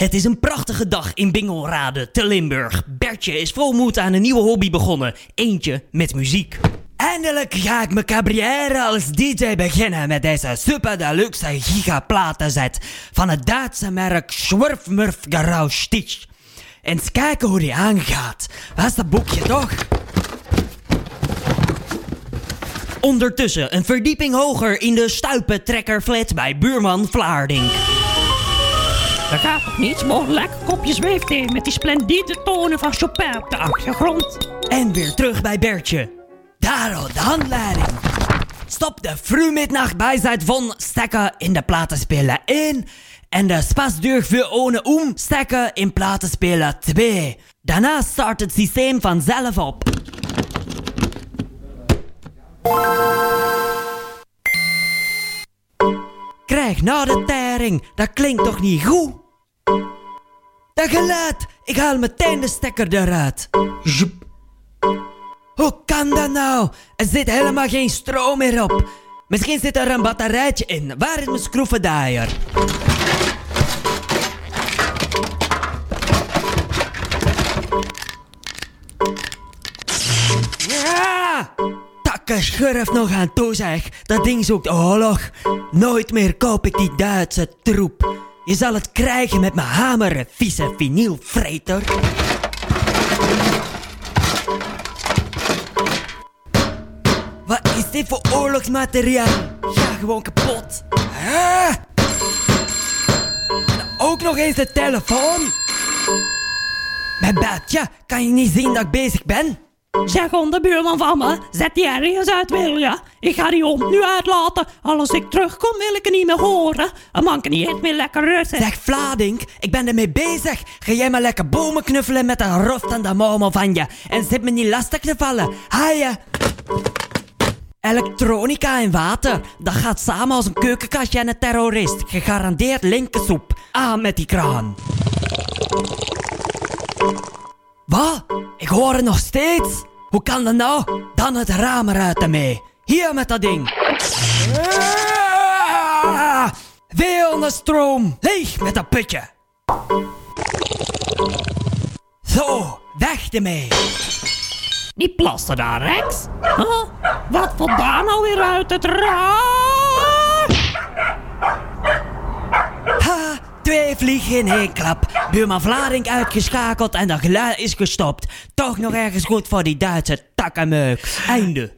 Het is een prachtige dag in Bingelrade te Limburg. Bertje is vol moed aan een nieuwe hobby begonnen. Eentje met muziek. Eindelijk ga ik mijn carrière als DJ beginnen met deze super deluxe gigaplatenset van het Duitse merk Schwurfmurf Stitch. Eens kijken hoe die aangaat. Waar is dat boekje toch? Ondertussen een verdieping hoger in de stuipentrekkerflat bij buurman Vlaarding. Er gaat toch niets, mogen lekker kopje zweefthee met die splendide tonen van Chopin op de achtergrond. En weer terug bij Bertje. Daar al de handleiding. Stop de vroegmiddag bijzeit van stekken in de platenspeler 1 en de spasdeur voor ohne om stekken in platenspeler 2. Daarna start het systeem vanzelf op. Krijg nou de tering, dat klinkt toch niet goed? Dat geluid, ik haal meteen de stekker eruit. Joep. Hoe kan dat nou? Er zit helemaal geen stroom meer op. Misschien zit er een batterijtje in. Waar is mijn schroevendraaier? Ja! Takke schurf nog aan toe zeg. Dat ding zoekt oorlog. Nooit meer koop ik die Duitse troep. Je zal het krijgen met mijn hamer, vieze vinylvreter. Wat is dit voor oorlogsmateriaal? Ga gewoon kapot. En ook nog eens de telefoon. Mijn Bertje, kan je niet zien dat ik bezig ben? Zeg de buurman van me, zet die ergens uit wil je? Ik ga die hond nu uitlaten. Als ik terugkom wil ik er niet meer horen. Een man kan niet meer lekker rusten. Zeg Vladink, ik ben ermee bezig. Ga jij maar lekker bomen knuffelen met een roft aan de marmel van je. En zit me niet lastig te vallen. Haaien. Elektronica en water, dat gaat samen als een keukenkastje en een terrorist. Gegarandeerd linkersoep. Aan met die kraan. Wat? Ik hoor het nog steeds. Hoe kan dat nou? Dan het raam eruit ermee. Hier met dat ding. Ah! Stroom. Leeg met dat putje. Zo, weg ermee. Die plassen daar, Rex. Wat valt daar nou weer uit het raam? Vliegen in één klap. Buurman Vlading uitgeschakeld en dat geluid is gestopt. Toch nog ergens goed voor die Duitse takkenmeuk. Einde.